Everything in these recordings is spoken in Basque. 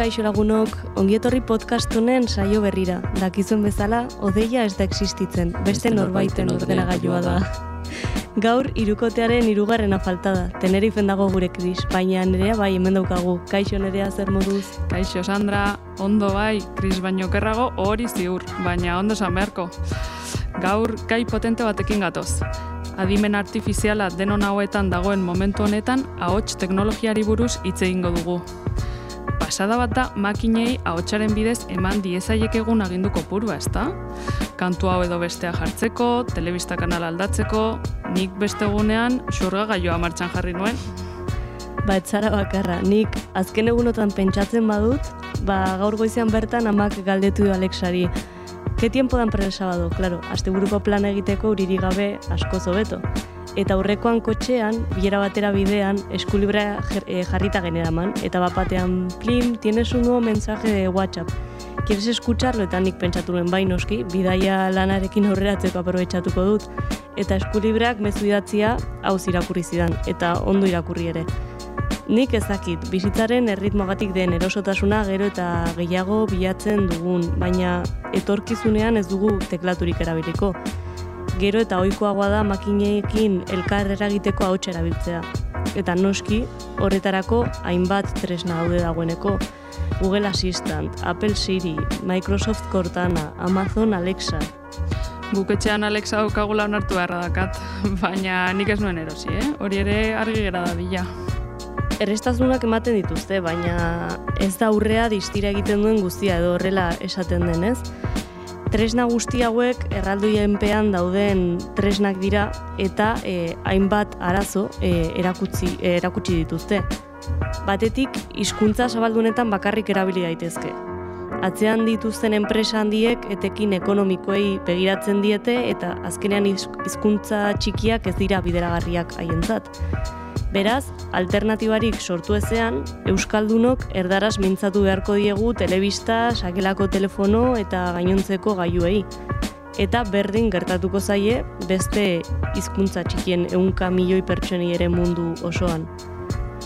kaixo lagunok, ongietorri podcast honen saio berrira. Dakizuen bezala, odeia ez da existitzen, beste norbaiten ordenagailua da. Gaur, irukotearen irugarrena falta da, tenerifen dago gure kris, baina nerea bai hemen daukagu, kaixo nerea zer moduz? Kaixo Sandra, ondo bai, kris baino kerrago hori ziur, baina ondo san beharko. Gaur, gai potente batekin gatoz. Adimen artifiziala denon hauetan dagoen momentu honetan, ahots teknologiari buruz hitz egingo dugu pasada bat da makinei ahotsaren bidez eman diezaiek egun agindu kopurua, ezta? Kantu hau edo bestea jartzeko, telebista kanal aldatzeko, nik beste egunean xurga gaioa martxan jarri nuen. Ba, etzara bakarra, nik azken egunotan pentsatzen badut, ba, gaur goizean bertan amak galdetu du Alexari. Ke tiempo dan para el sábado? Claro, aste buruko plan egiteko uriri gabe asko zobeto eta aurrekoan kotxean, bilera batera bidean, eskulibra eh, jarrita generaman, eta bat batean, plim, tienes un nuevo mensaje de WhatsApp. Quieres escucharlo? Eta nik pentsatu nuen bai noski, bidaia lanarekin aurreratzeko aprobetsatuko dut. Eta eskulibreak mezu idatzia hau irakurri zidan, eta ondo irakurri ere. Nik ezakit, bizitzaren erritmogatik den erosotasuna gero eta gehiago bilatzen dugun, baina etorkizunean ez dugu teklaturik erabiliko gero eta ohikoagoa da makineekin elkar eragiteko hau erabiltzea. Eta noski, horretarako hainbat tresna daude dagoeneko. Google Assistant, Apple Siri, Microsoft Cortana, Amazon Alexa. Buketxean Alexa daukagula onartu beharra dakat, baina nik ez nuen erosi, eh? Hori ere argi gera da bila. Errestazunak ematen dituzte, baina ez da aurrea distira egiten duen guztia edo horrela esaten denez. Tresna guzti hauek erraldoienpean dauden tresnak dira eta e, hainbat arazo e, erakutsi, e, erakutsi dituzte. Batetik, hizkuntza zabaldunetan bakarrik erabili daitezke. Atzean dituzten enpresa handiek etekin ekonomikoei begiratzen diete eta azkenean hizkuntza txikiak ez dira bideragarriak haientzat. Beraz, alternatibarik sortu ezean, Euskaldunok erdaraz mintzatu beharko diegu telebista, sakelako telefono eta gainontzeko gaiuei. Eta berdin gertatuko zaie beste hizkuntza txikien eunka milioi pertsoni ere mundu osoan.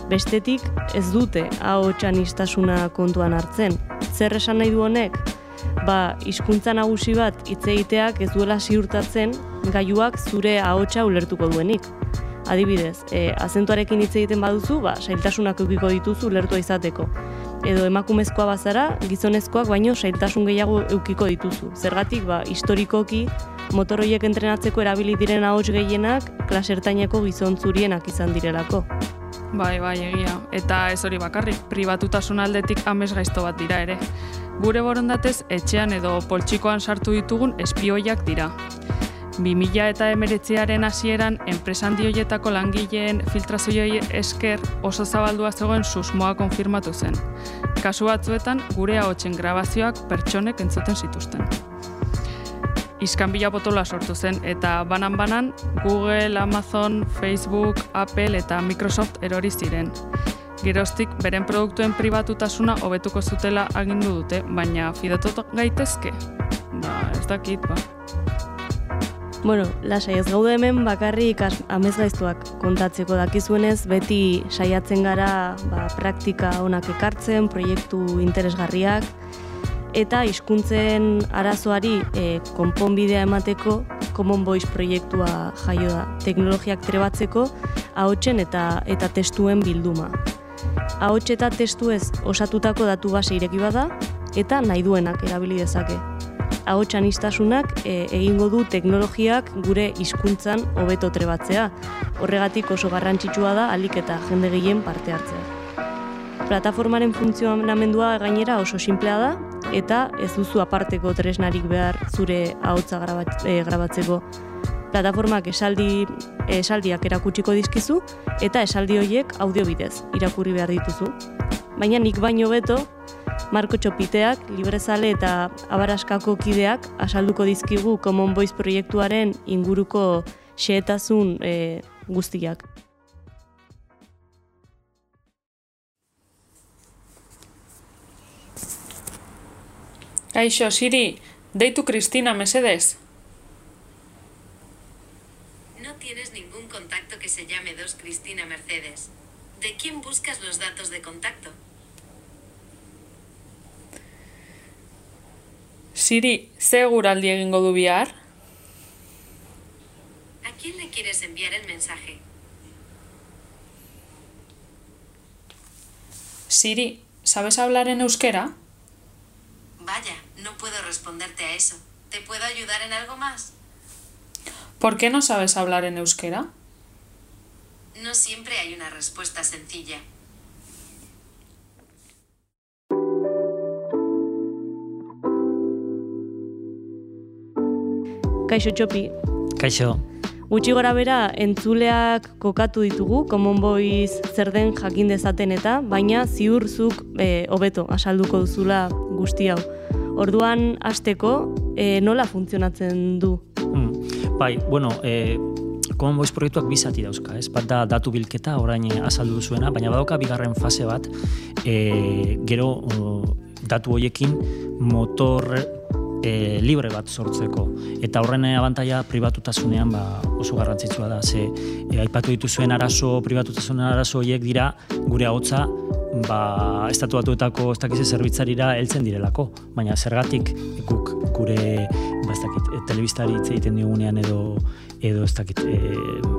Bestetik, ez dute hau txanistasuna kontuan hartzen. Zer esan nahi du honek? Ba, hizkuntza nagusi bat hitz egiteak ez duela ziurtatzen gaiuak zure ahotsa ulertuko duenik. Adibidez, e, azentuarekin hitz egiten baduzu, ba, sailtasunak eukiko dituzu lertua izateko. Edo emakumezkoa bazara, gizonezkoak baino sailtasun gehiago eukiko dituzu. Zergatik, ba, historikoki, motoroiek entrenatzeko erabili diren ahots gehienak, klasertaineko gizontzurienak izan direlako. Bai, bai, egia. Eta ez hori bakarrik, pribatutasun aldetik ames gaizto bat dira ere. Gure borondatez, etxean edo poltsikoan sartu ditugun espioiak dira. 2000 eta emeretziaren hasieran enpresan dioietako langileen filtrazioi esker oso zabaldua zegoen susmoa konfirmatu zen. Kasu batzuetan gure ahotsen grabazioak pertsonek entzuten zituzten. Iskan bila botola sortu zen eta banan-banan Google, Amazon, Facebook, Apple eta Microsoft erori ziren. Geroztik, beren produktuen pribatutasuna hobetuko zutela agindu dute, baina fidatu gaitezke? Ba, ez dakit, ba. Bueno, lasai ez gaude hemen bakarrik amezgaiztuak kontatzeko dakizuenez, beti saiatzen gara ba, praktika onak ekartzen, proiektu interesgarriak, eta hizkuntzen arazoari e, konponbidea emateko Common Voice proiektua jaio da. Teknologiak trebatzeko, ahotsen eta eta testuen bilduma. Ahots eta testu ez osatutako datu base ireki bada, eta nahi duenak erabili dezake. Ahotsan istasunak e, egingo du teknologiak gure hizkuntzan hobeto trebatzea. Horregatik oso garrantzitsua da alik eta jende gehien parte hartzea. Plataformaren funtzionamendua gainera oso simplea da eta ez duzu aparteko tresnarik behar zure ahotsa e, grabatzeko. Plataformak esaldi esaldiak erakutsiko dizkizu eta esaldi horiek audio bidez irakurri behar dituzu. Baina nik baino beto Marko Txopiteak, Librezale eta Abaraskako kideak asalduko dizkigu Common Voice proiektuaren inguruko xeetasun e, guztiak. Kaixo, Siri, deitu Cristina, mesedez. No tienes ningún contacto que se llame dos Cristina Mercedes. ¿De quién buscas los datos de contacto? Siri, ze guraldi egingo du bihar? ¿A quién le quieres enviar el mensaje? Siri, ¿sabes hablar en euskera? Vaya, no puedo responderte a eso. ¿Te puedo ayudar en algo más? ¿Por qué no sabes hablar en euskera? No siempre hay una respuesta sencilla. Kaixo Txopi, Kaixo, Gutxi gora bera, entzuleak kokatu ditugu, Common Voice zer den jakin dezaten eta, baina ziurzuk e, hobeto asalduko duzula guzti hau. Orduan, hasteko e, nola funtzionatzen du? hmm. bai, bueno, e, Common Voice proiektuak bizati dauzka, ez? Bat da datu bilketa orain azaldu zuena, baina badoka bigarren fase bat, e, gero o, datu hoiekin motor e, libre bat sortzeko. Eta horren abantaia pribatutasunean ba, oso garrantzitsua da. Ze, e, aipatu dituzuen arazo, pribatutasunen arazo horiek dira gure ahotsa ba, estatu batuetako ez dakize zerbitzarira heltzen direlako. Baina zergatik guk gure ba, ez dakit, e, telebistari hitz egiten digunean edo edo ez dakit, e,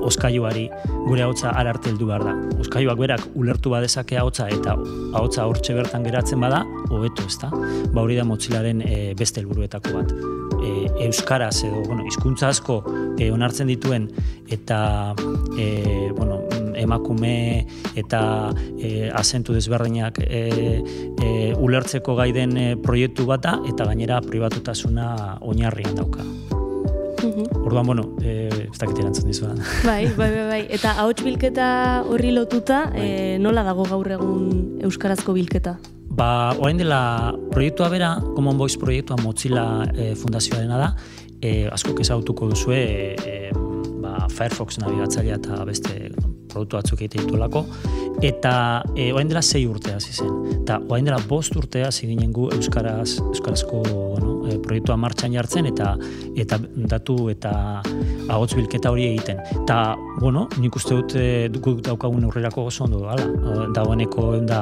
oskailuari gure ahotsa ara arte heldu behar da. Oskailuak berak ulertu badezake ahotsa eta ahotsa hortxe bertan geratzen bada, hobeto, ezta? Ba hori da motzilaren e, beste helburuetako bat. E, euskaraz edo, bueno, hizkuntza asko e, onartzen dituen eta e, bueno, emakume eta e, azentu desberdinak e, e, ulertzeko gaiden e, proiektu bata eta gainera pribatutasuna oinarrian dauka. Orduan, bueno, eh, ez dakit erantzun dizuan. Bai, bai, bai, bai. Eta ahots bilketa horri lotuta, e, nola dago gaur egun euskarazko bilketa? Ba, orain dela proiektua bera, Common Voice proiektua Mozilla e, fundazioarena da, e, asko ezautuko duzue e, ba, Firefox nabigatzailea eta beste produktu batzuk egiten ditulako, eta e, orain dela sei urte hasi zen. Eta orain dela bost urte hasi ginen gu euskaraz, euskarazko bueno, e, proiektua martxan jartzen eta eta datu eta ahots bilketa hori egiten. Eta, bueno, nik uste dut e, guk daukagun aurrerako oso ondo hala. Dagoeneko da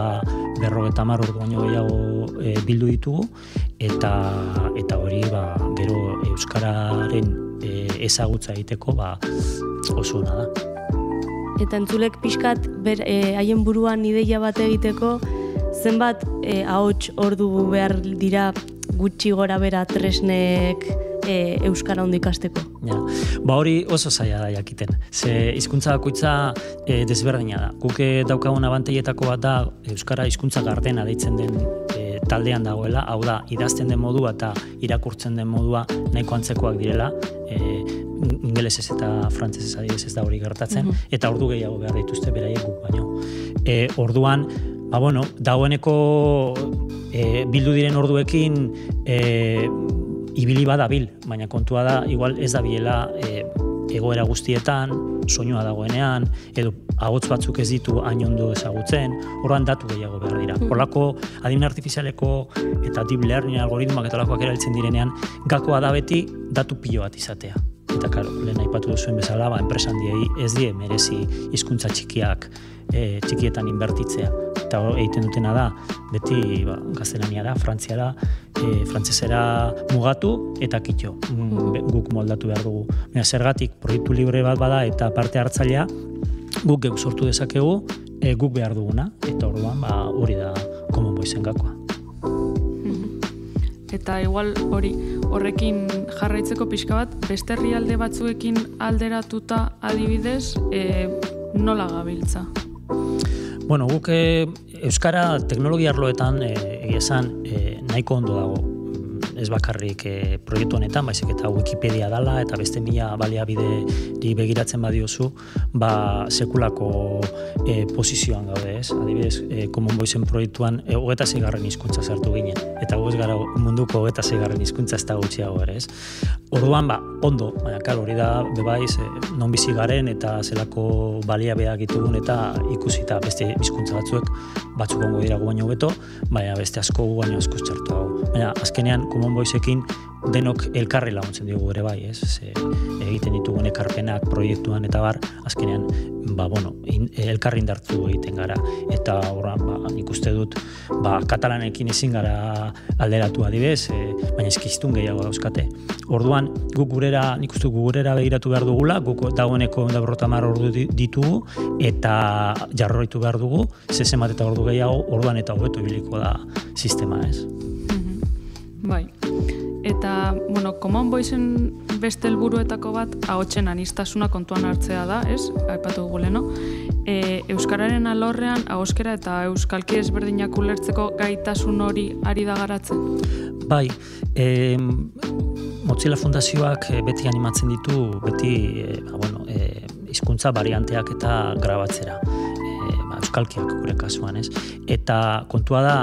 berrogeta mar ordu baino gehiago e, bildu ditugu eta eta hori ba, gero euskararen e, ezagutza egiteko ba, oso ona da. Eta entzulek pixkat ber, e, haien buruan ideia bat egiteko, zenbat e, ahots ordu behar dira gutxi gora bera tresnek e, euskara ondo ikasteko. Ja. Ba hori oso zaila da jakiten. Ze hizkuntza bakoitza e, desberdina da. Guk e, daukagun abanteietako bat da euskara hizkuntza gardena deitzen den e, taldean dagoela, hau da idazten den modua eta irakurtzen den modua nahiko antzekoak direla, e, ingelesez eta frantsesez adibidez ez da hori gertatzen eta ordu gehiago behar dituzte beraiek guk baino. E, orduan, ba bueno, dagoeneko e, bildu diren orduekin e, ibili badabil, baina kontua da igual ez da biela e, egoera guztietan, soinua dagoenean, edo ahots batzuk ez ditu hain ondo ezagutzen, orduan datu gehiago behar dira. Horlako adimen artifizialeko eta deep learning algoritmoak eta lakoak erabiltzen direnean, gakoa da beti datu pilo bat izatea. Eta karo, lehen aipatu duzuen bezala, ba, enpresan diei ez die merezi hizkuntza txikiak e, txikietan inbertitzea. Eta hor, egiten dutena da, beti ba, gaztelania da, frantziara, e, frantzesera mugatu eta kitxo. Mm, be- guk moldatu behar dugu. Baina zergatik, proiektu libre bat bada eta parte hartzailea, guk geuk sortu dezakegu, e, guk behar duguna, eta orduan ba, hori da Common Voice gakoa. Eta igual hori horrekin jarraitzeko pixka bat, beste herrialde batzuekin alderatuta adibidez, e, nola gabiltza? Bueno, guk e, Euskara teknologia arloetan e, esan e, nahiko ondo dago ez bakarrik e, proiektu honetan, baizik eta Wikipedia dala eta beste mila baliabide begiratzen badiozu, ba sekulako e, posizioan gaude, ez? Adibidez, e, Common Voiceen proiektuan e, hogeta zigarren hizkuntza sartu ginen, eta guz gara munduko hogeta zigarren hizkuntza ez da gutxiago ere, ez? Orduan, ba, ondo, baina kal, hori da, bebaiz, e, non bizi garen eta zelako baliabeak ditugun eta ikusita beste hizkuntza batzuek batzuk ongo dira gu baino beto, baina beste asko gu baino asko txartu hau. Baina, azkenean, Common Voiceekin denok elkarri laguntzen digu ere bai, ez? Ze, egiten ditugun ekarpenak proiektuan eta bar, azkenean, ba, bueno, in, elkarri indartu egiten gara. Eta horra, ba, nik uste dut, ba, katalanekin ezin gara alderatu adibez, e, baina eskiztun gehiago dauzkate. Orduan, guk gurera, nik uste gurera begiratu behar dugula, guk dagoeneko da mar ordu ditugu, eta jarroitu behar dugu, zezen bat eta ordu gehiago, orduan eta hobeto ibiliko da sistema, ez? Bai. Eta, bueno, Common Voiceen beste helburuetako bat ahotsen anistasuna kontuan hartzea da, ez? Aipatu dugu leno. E, Euskararen alorrean ahoskera eta euskalki ezberdinak ulertzeko gaitasun hori ari da garatzen. Bai, e, Mozilla Fundazioak e, beti animatzen ditu, beti, e, ba, bueno, e, izkuntza varianteak eta grabatzera. Euskalkiak gure kasuan, ez? Eta kontua da,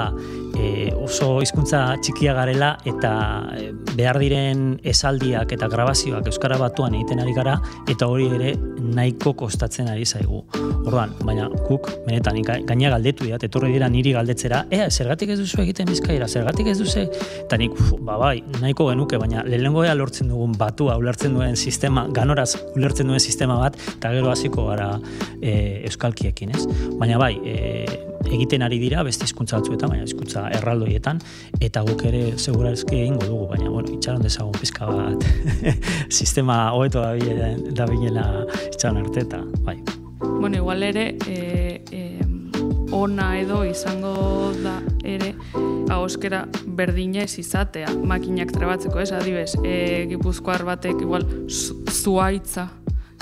e, oso hizkuntza txikia garela eta e, behar diren esaldiak eta grabazioak euskara batuan egiten ari gara eta hori ere nahiko kostatzen ari zaigu. Orduan, baina guk benetan gaina galdetu diat etorri dira niri galdetzera, ea zergatik ez duzu egiten bizkaira, zergatik ez duzu eta nik ba bai, nahiko genuke baina lehenengoa lortzen dugun batua ulertzen duen sistema, ganoraz ulertzen duen sistema bat eta gero hasiko gara e, euskalkiekin, ez? Baina bai, e, egiten ari dira beste hizkuntza batzuetan, baina hizkuntza erraldoietan eta guk ere segurazki egingo dugu, baina bueno, itxaron dezagun pizka bat sistema hobeto da da bilela itxaron arte eta bai. Bueno, igual ere e, e, ona edo izango da ere ahoskera berdina ez izatea makinak trebatzeko, ez adibez, e, gipuzkoar batek igual zuaitza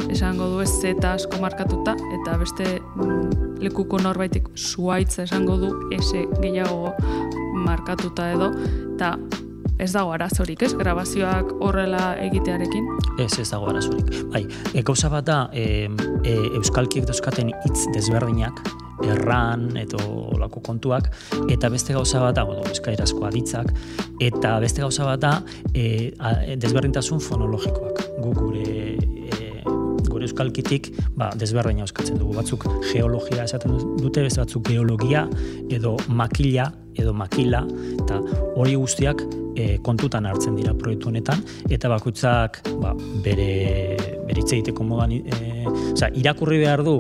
esango du ez zeta asko markatuta eta beste mm, lekuko norbaitik zuaitza esango du ese gehiago markatuta edo eta ez dago arazorik, ez? Grabazioak horrela egitearekin? Ez, ez dago arazorik. Bai, e, gauza bat da, e, e, euskalkiek dauzkaten hitz desberdinak, erran edo olako kontuak, eta beste gauza bat da, odo, eskairazko aditzak, eta beste gauza bat da, e, desberdintasun fonologikoak. Gu gure euskalkitik ba, desberdina euskatzen dugu. Batzuk geologia esaten dute, beste batzuk geologia edo makila edo makila, eta hori guztiak e, kontutan hartzen dira proiektu honetan, eta bakutzak ba, bere, bere egiteko modan, e, oza, irakurri behar du,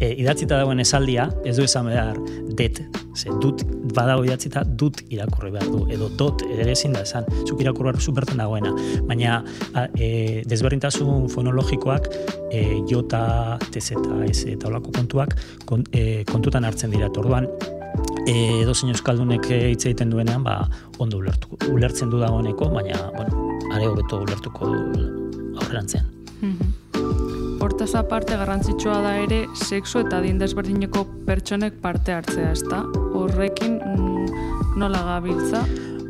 e, idatzita dagoen esaldia, ez du esan behar, det, ze, dut, badago idatzita, dut irakurri behar du, edo dot, ere ezin da esan, zuk irakurri behar superten dagoena, baina e, desberdintasun fonologikoak, e, jota, tezeta, ez, eta olako kontuak, e, kontutan hartzen dira, orduan, e, edo zein euskaldunek hitz egiten duenean, ba, ondo ulertu, ulertzen du dagoeneko, baina, bueno, are hobeto ulertuko aurrerantzean. Mm Hortaz aparte garrantzitsua da ere sexu eta adin desberdineko pertsonek parte hartzea, ezta? Horrekin mm, nola gabiltza?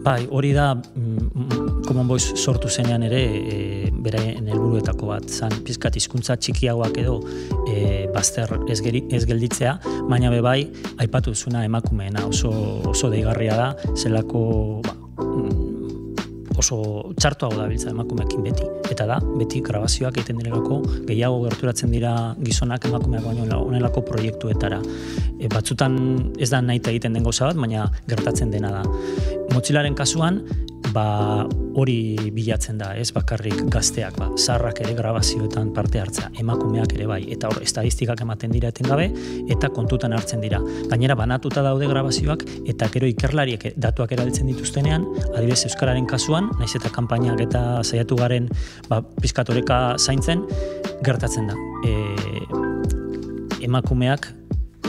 Bai, hori da mm, Common Voice sortu zenean ere e, beraien helburuetako bat zan pizkat hizkuntza txikiagoak edo e, bazter ez, ez gelditzea, baina be bai aipatu zuna emakumeena oso oso deigarria da zelako ba, oso txartuago da biltza emakumeekin beti. Eta da, beti grabazioak egiten direlako gehiago gerturatzen dira gizonak emakumeak baino onelako proiektuetara. E, batzutan ez da nahi egiten den gauza bat, baina gertatzen dena da. Motzilaren kasuan, ba, hori bilatzen da, ez bakarrik gazteak, ba, zarrak ere grabazioetan parte hartzea, emakumeak ere bai, eta hor, estadistikak ematen dira etengabe, eta kontutan hartzen dira. Gainera, banatuta daude grabazioak, eta gero ikerlariek datuak erabiltzen dituztenean, adibes Euskararen kasuan, naiz eta kanpainak eta saiatu garen ba, pizkatoreka zaintzen, gertatzen da. E, emakumeak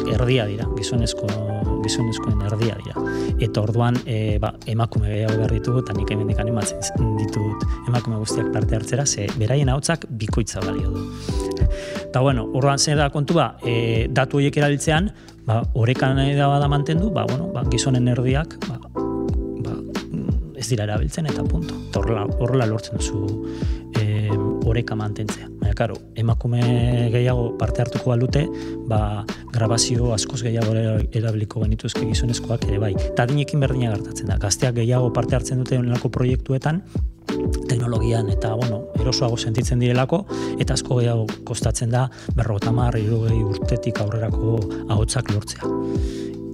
erdia dira, gizonezko gizonezkoen erdia dira. Eta orduan, e, ba, emakume gehiago behar ditugu, eta nik hemendik animatzen ditut emakume guztiak parte hartzera, ze beraien hautsak bikoitza balio du. Eta bueno, orduan zer da kontua, e, datu horiek erabiltzean, ba, orekan da bada mantendu, ba, bueno, ba, gizonen erdiak, ba, ba, ez dira erabiltzen eta punto. Horrela lortzen duzu e, oreka mantentzea. Baina, karo, emakume gehiago parte hartuko balute, ba, grabazio askoz gehiago erabiliko genituzke gizonezkoak ere bai. Eta dinekin berdina gertatzen da. Gazteak gehiago parte hartzen dute onelako proiektuetan, teknologian eta bueno, erosoago sentitzen direlako eta asko gehiago kostatzen da 50 60 urtetik aurrerako ahotsak lortzea.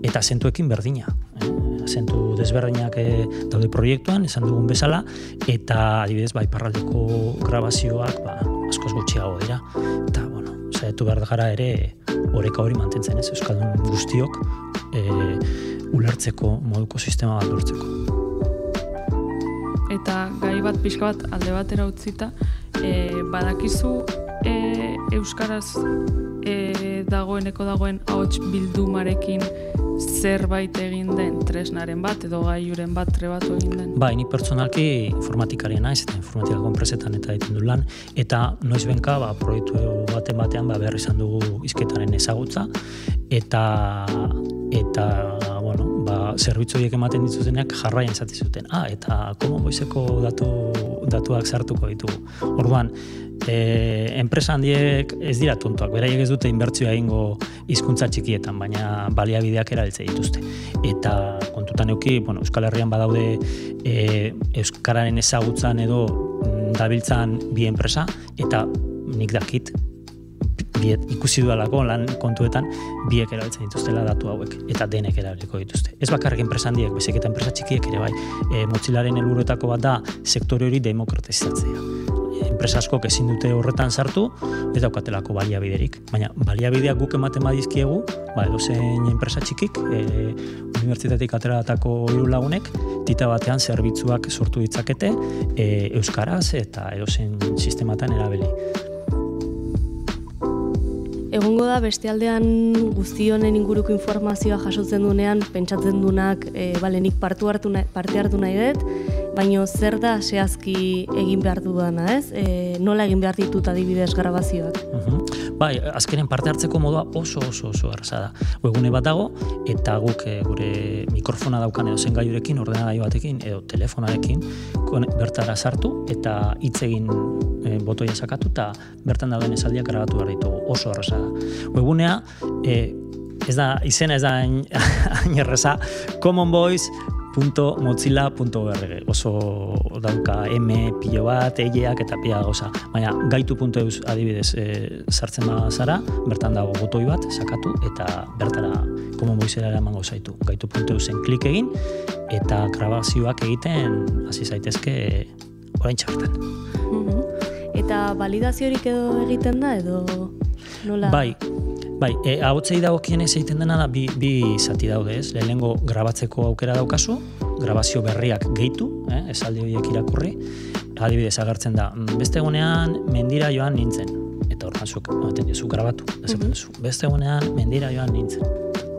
Eta zentuekin berdina. Eh? Zentu desberdinak eh, daude proiektuan, esan dugun bezala, eta adibidez, bai, parraldeko grabazioak, ba, askoz gutxiago dira. Eta, bueno, zaitu behar gara ere, oreka hori mantentzen ez, Euskaldun guztiok, e, ulertzeko moduko sistema bat lortzeko eta gai bat pixka bat alde batera utzita, e, badakizu e, euskaraz e, dagoeneko dagoen ahots bildumarekin zerbait egin den tresnaren bat edo gaiuren bat trebatu egin den? Ba, ni pertsonalki informatikarien naiz eta informatika konpresetan eta egiten du lan eta noiz benka ba, proiektu baten batean ba, behar izan dugu izketaren ezagutza eta eta bueno, ba, zerbitzu horiek ematen dituzenak jarraian izate zuten. Ah, eta komo boizeko datu, datuak sartuko ditugu. Orduan, e, enpresa handiek ez dira tontuak, beraiek ez dute inbertzioa egingo hizkuntza txikietan, baina baliabideak erabiltze dituzte. Eta kontutan euki, bueno, Euskal Herrian badaude e, Euskararen ezagutzan edo dabiltzan bi enpresa, eta nik dakit biet, ikusi dudalako lan kontuetan biek erabiltzen dituztela datu hauek eta denek erabiliko dituzte. Ez bakarrik enpresa handiek, bezik eta enpresa txikiek ere bai. E, Motzilaren helburuetako bat da sektore hori demokratizatzea enpresa askok ezin dute horretan sartu, ez daukatelako baliabiderik. Baina baliabideak guk ematen badizkiegu, ba, edo zein enpresa txikik, e, unibertsitatik ateratako hiru lagunek, tita batean zerbitzuak sortu ditzakete e, euskaraz eta edo zen sistematan erabili. Egongo da beste aldean guzti honen inguruko informazioa jasotzen dunean, pentsatzen dunak, e, balenik parte hartu nahi dut, baino zer da zehazki egin behar dudana, ez? E, nola egin behar ditut adibidez grabazioak? Uh Bai, azkenen parte hartzeko modua oso oso oso erraza da. Webune bat dago eta guk e, gure mikrofona daukan edo zengaiurekin, ordenagailu batekin edo telefonarekin bertara sartu eta hitz egin e, botoia sakatu eta bertan dauden esaldiak grabatu behar ditugu. Oso erraza da. Webunea e, ez da izena ez da hain erraza. Common Voice www.mozilla.org oso dauka M pilo bat, eileak eta pila goza. Baina gaitu.eus adibidez e, sartzen da zara, bertan dago botoi bat, sakatu, eta bertara komo moizera emango zaitu. Gaitu.eusen klik egin, eta grabazioak egiten hasi zaitezke orain txartan. Mhm. Eta validaziorik edo egiten da, edo nola? Bai, Bai, e, ahotzei dagokienez egiten dena da bi, bi zati daude, ez? Lehenengo grabatzeko aukera daukazu, grabazio berriak gehitu, eh? esaldi horiek irakurri, adibidez agertzen da, mm, beste egunean mendira joan nintzen, eta horren zuk, ematen duzu, grabatu, ezaten duzu, beste egunean mendira joan nintzen,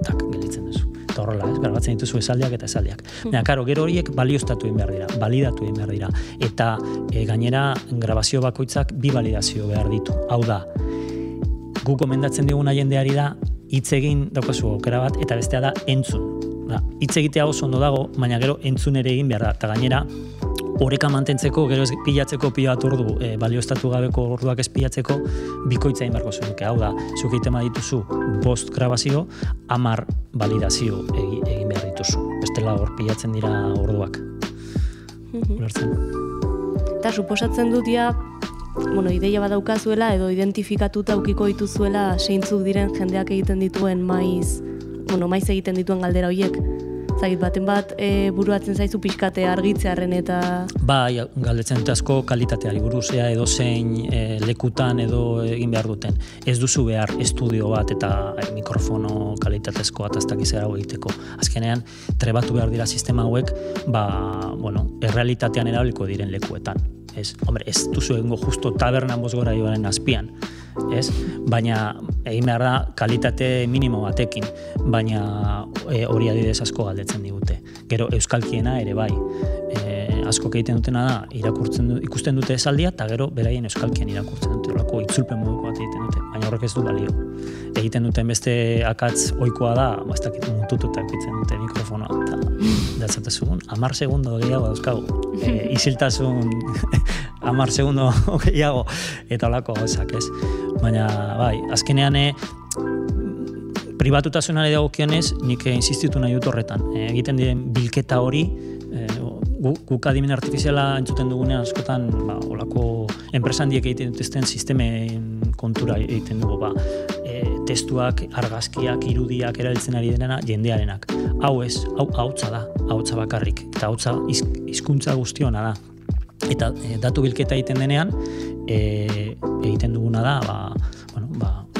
tak, gelitzen duzu. Eta horrela, ez, grabatzen dituzu esaldiak eta esaldiak. Mm karo, gero horiek balioztatu egin behar dira, balidatu egin behar dira, eta e, gainera grabazio bakoitzak bi balidazio behar ditu. Hau da, gu komendatzen diguna jendeari da hitz egin daukazu aukera bat eta bestea da entzun. Ba, hitz egitea oso ondo dago, baina gero entzun ere egin behar da. Eta gainera, oreka mantentzeko, gero ez pilatzeko pila bat ordu, e, balioztatu gabeko orduak ez pilatzeko, bikoitza egin beharko zunuke. Hau da, zuk egiten dituzu bost grabazio, amar validazio egin, egin behar dituzu. Bestela hor pilatzen dira orduak. Mhm. Eta suposatzen dut ja, bueno, ideia badaukazuela edo identifikatuta aukiko dituzuela seintzuk diren jendeak egiten dituen maiz, bueno, maiz egiten dituen galdera horiek. Zagit baten bat e, buruatzen zaizu pixkate argitzearen eta... Bai, galdetzen dut asko kalitateari buruzea edo zein e, lekutan edo egin behar duten. Ez duzu behar estudio bat eta e, mikrofono kalitatezko bat ez dakizera egiteko. Azkenean, trebatu behar dira sistema hauek, ba, bueno, errealitatean erabiliko diren lekuetan ez, hombre, ez duzu egingo justo tabernan bozgora joaren azpian, ez? Baina egin behar da kalitate minimo batekin, baina e, hori adidez asko galdetzen digute. Gero euskalkiena ere bai, e, asko egiten dutena da irakurtzen du, ikusten dute esaldia eta gero beraien euskalkien irakurtzen dute, horako itzulpen moduko bat egiten dute, baina horrek ez du balio. Egiten duten beste akatz ohikoa da, bastakit mutututa ekitzen dute mikrofonoa, eta datzatezugun, amar segundo gehiago dauzkagu, e, isiltasun amar segundo gehiago, eta holako gauzak ez. Baina, bai, azkenean e, pribatutasunare dagokionez, nik insistitu nahi dut horretan. E, egiten diren bilketa hori, guk adimen artifiziala entzuten dugunean askotan, ba, olako enpresan diek egiten dituzten sistemen kontura egiten dugu, ba, e, testuak, argazkiak, irudiak erabiltzen ari denena jendearenak. Hau ez, hau hautza da, hautza bakarrik, eta hautza hizkuntza guztiona da. Eta e, datu bilketa egiten denean, e, egiten duguna da, ba,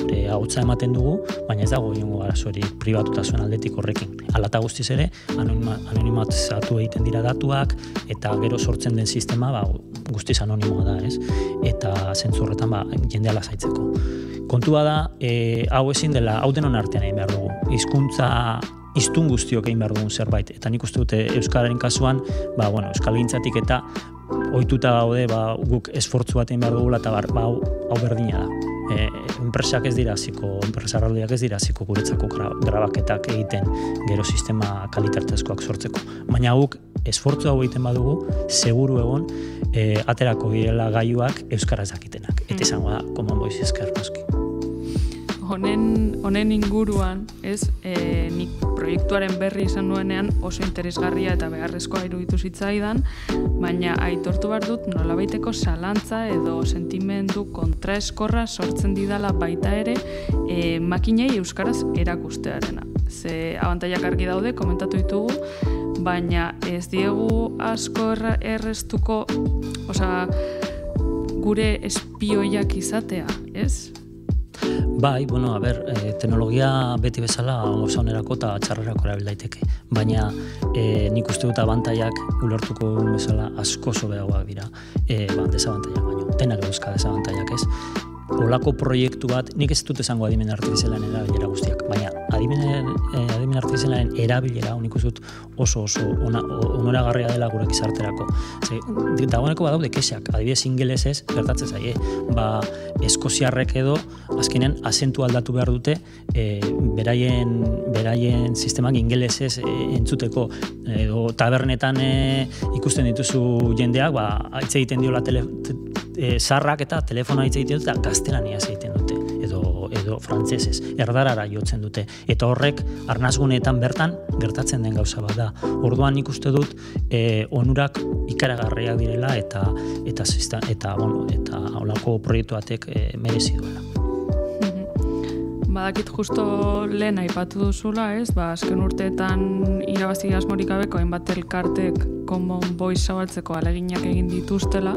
bueno, ba, e, hautza ematen dugu, baina ez dago ingo arazori pribatutasun aldetik horrekin. Alata guztiz ere, anonima, anonimatizatu egiten dira datuak, eta gero sortzen den sistema ba, guztiz anonimoa da, ez? Eta zentzu horretan ba, jendea lasaitzeko. Kontua da, e, hau ezin dela, hau denon artean egin behar dugu. Hizkuntza iztun guztiok egin behar dugun zerbait. Eta nik uste dute Euskararen kasuan, ba, bueno, Euskal Gintzatik eta ohituta gaude ba, guk esfortzu bat egin behar dugula eta ba, hau, hau berdina da e, enpresak ez dira ziko, enpresarraldiak ez dira ziko guretzako grabaketak egiten gero sistema kalitatezkoak sortzeko. Baina guk esfortzu hau egiten badugu, seguru egon, e, aterako direla gaiuak euskaraz dakitenak. Eta mm. izango da, koman boiz esker noski. Honen, honen inguruan, ez, e, nik proiektuaren berri izan nuenean oso interesgarria eta beharrezkoa iruditu zitzaidan, baina aitortu behar dut nolabaiteko zalantza edo sentimendu kontraeskorra sortzen didala baita ere e, makinei euskaraz erakustearena. Ze abantaiak argi daude, komentatu ditugu, baina ez diegu asko erreztuko, osea, gure espioiak izatea, ez? Bai, bueno, a ber, e, teknologia beti bezala oso onerako eta txarrerako erabil daiteke. Baina e, nik uste dut abantaiak ulertuko bezala asko sobeagoak dira. E, ba, desabantaiak baino, denak euska desabantaiak ez olako proiektu bat, nik ez dut esango adimen artifizialen erabilera guztiak, baina adimen, eh, adimen artifizialen erabilera unik dut oso oso ona, onoragarria dela gure gizarterako. Ze, dagoeneko badaude kesak, adibidez ingelesez, gertatzen zaie, ba, eskoziarrek edo, azkenean, asentu aldatu behar dute, e, beraien, beraien sistemak ingelesez e, entzuteko, edo tabernetan e, ikusten dituzu jendeak, ba, aitze egiten diola tele, e, zarrak eta telefona hitz egiten dute, eta gaztelania egiten edo, frantzesez, erdarara jotzen dute. Eta horrek, arnazguneetan bertan, gertatzen den gauza bat da. Orduan nik uste dut, e, onurak ikaragarriak direla, eta eta eta, eta, bueno, eta holako proiektu batek e, merezi duela. Mhm. Badakit justo lehen aipatu duzula, ez? Ba, azken urteetan irabazi asmorik gabeko hainbat elkartek Common Voice zabaltzeko aleginak egin dituztela,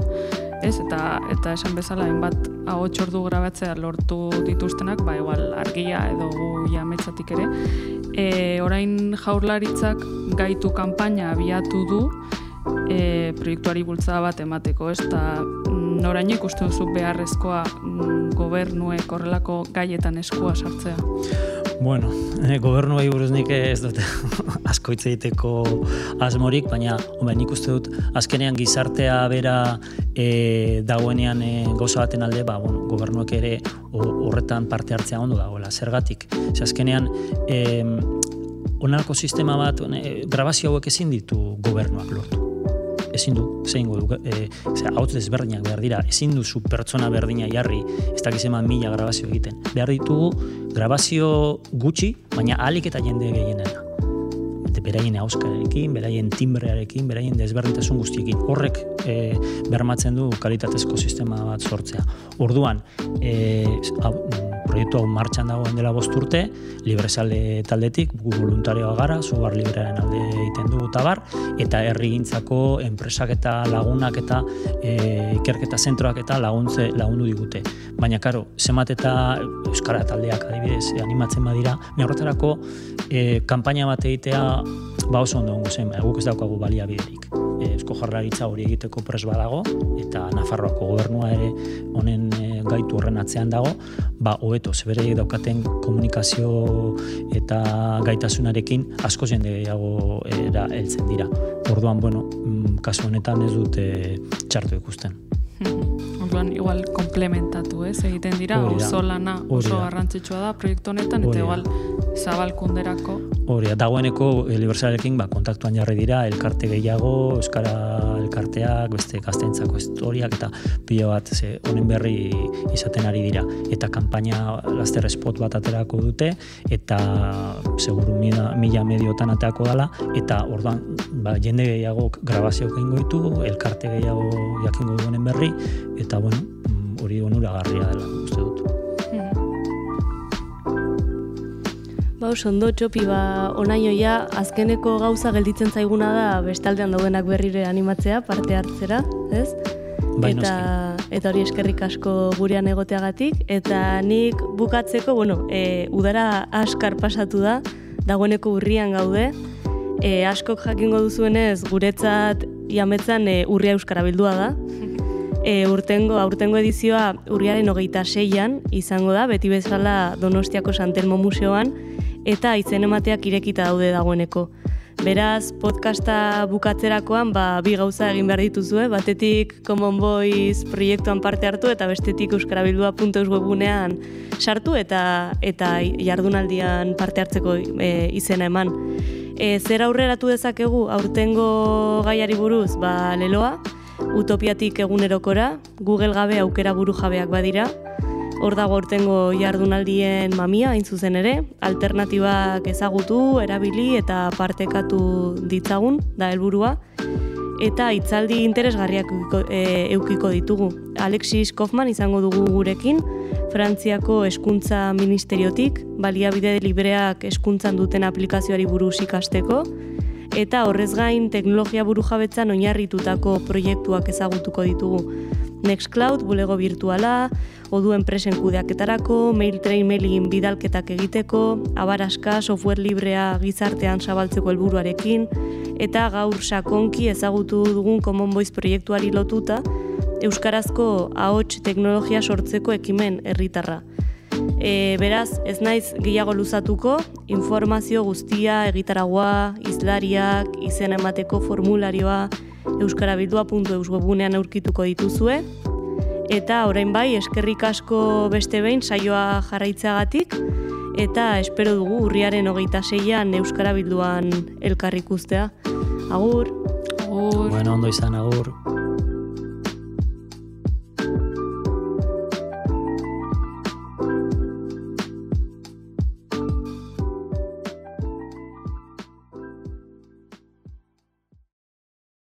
ez eta eta esan bezala hainbat ahots ordu grabatzea lortu dituztenak ba igual argia edo gu jametzatik ere. E, orain jaurlaritzak gaitu kanpaina abiatu du e, proiektuari bultzada bat emateko ez? Eta noraino ikusten duzu beharrezkoa mm, gobernuek horrelako gaietan eskua sartzea Bueno, e, gobernu buruz nik ez dut asko hitz egiteko asmorik, baina hombre, nik uste dut azkenean gizartea bera e, dagoenean e, gauza baten alde, ba, bueno, gobernuak ere horretan parte hartzea ondo dagoela, zergatik. Ze azkenean, e, onarko sistema bat, e, grabazio hauek ezin ditu gobernuak lortu ezin du, zein du, e, hau desberdinak behar dira, ezin duzu pertsona berdina jarri, ez dakiz eman mila grabazio egiten. Behar ditugu, grabazio gutxi, baina alik eta jende gehienena. Beraien auskarekin, beraien timbrearekin, beraien desberdintasun guztiekin. Horrek e, bermatzen du kalitatezko sistema bat sortzea. Orduan, e, proiektu hau martxan dagoen dela bost urte, libresale taldetik, gu voluntarioa gara, sobar librearen alde egiten dugu tabar, eta herrigintzako enpresak eta lagunak eta e, ikerketa zentroak eta laguntze lagundu digute. Baina, karo, zemat eta Euskara taldeak adibidez animatzen badira, mi horretarako e, kanpaina bat egitea ba oso ondo ongo zen, guk ez daukagu baliabiderik. Eusko jarraritza hori egiteko pres badago, eta Nafarroako gobernua ere honen e, gaitu horren atzean dago, ba, hobeto, zebereiek daukaten komunikazio eta gaitasunarekin asko jende gehiago era heltzen dira. Orduan, bueno, mm, kasu honetan ez dute txartu ikusten. Orduan, igual, komplementatu, ez, egiten dira, oso lana, oso garrantzitsua da proiektu honetan, eta igual, zabalkunderako. Hori, dagoeneko Universalekin ba, kontaktuan jarri dira, elkarte gehiago, Euskara elkarteak, beste gaztentzako historiak, eta pila bat ze, honen berri izaten ari dira. Eta kanpaina laster spot bat aterako dute, eta seguru mila, mila mediotan aterako dela, eta orduan ba, jende gehiago grabazioak egingo ditu, elkarte gehiago jakingo du honen berri, eta bueno, mm, hori onuragarria dela, uste dut. Ba, ondo txopi, ba, onainoia azkeneko gauza gelditzen zaiguna da bestaldean daudenak berrire animatzea, parte hartzera, ez? Bai, eta, eta hori eskerrik asko gurean egoteagatik, eta nik bukatzeko, bueno, e, udara askar pasatu da, dagoeneko urrian gaude, e, askok jakingo duzuenez guretzat jametzan e, urria euskara bildua da, e, urtengo, aurtengo edizioa urriaren hogeita seian izango da, beti bezala Donostiako Santelmo Museoan, eta izen emateak irekita daude dagoeneko. Beraz, podcasta bukatzerakoan, ba, bi gauza egin behar dituzue, batetik Common Voice proiektuan parte hartu, eta bestetik euskarabildua.eus webunean sartu, eta eta jardunaldian parte hartzeko e, izena eman. E, zer aurreratu dezakegu aurtengo gaiari buruz, ba, leloa, utopiatik egunerokora, Google gabe aukera buru jabeak badira, hor dago aurtengo jardunaldien mamia, hain zuzen ere, alternatibak ezagutu, erabili eta partekatu ditzagun, da helburua eta hitzaldi interesgarriak e, eukiko ditugu. Alexis Kaufman izango dugu gurekin, Frantziako eskuntza ministeriotik, baliabide libreak eskuntzan duten aplikazioari buruz ikasteko, eta horrez gain teknologia burujabetzan oinarritutako proiektuak ezagutuko ditugu. Nextcloud, bulego virtuala, odu enpresen kudeaketarako, mailtrain mailin bidalketak egiteko, abaraska, software librea gizartean zabaltzeko helburuarekin, eta gaur sakonki ezagutu dugun Common Voice proiektuari lotuta, Euskarazko ahots teknologia sortzeko ekimen herritarra. E, beraz, ez naiz gehiago luzatuko, informazio guztia, egitaragua, izlariak, izen emateko formularioa, euskarabildua.eus webunean aurkituko dituzue. Eta orain bai, eskerrik asko beste behin saioa jarraitzeagatik, eta espero dugu urriaren hogeita seian Euskara Bilduan elkar ikustea. Agur! Agur. Bueno, ondo izan, agur.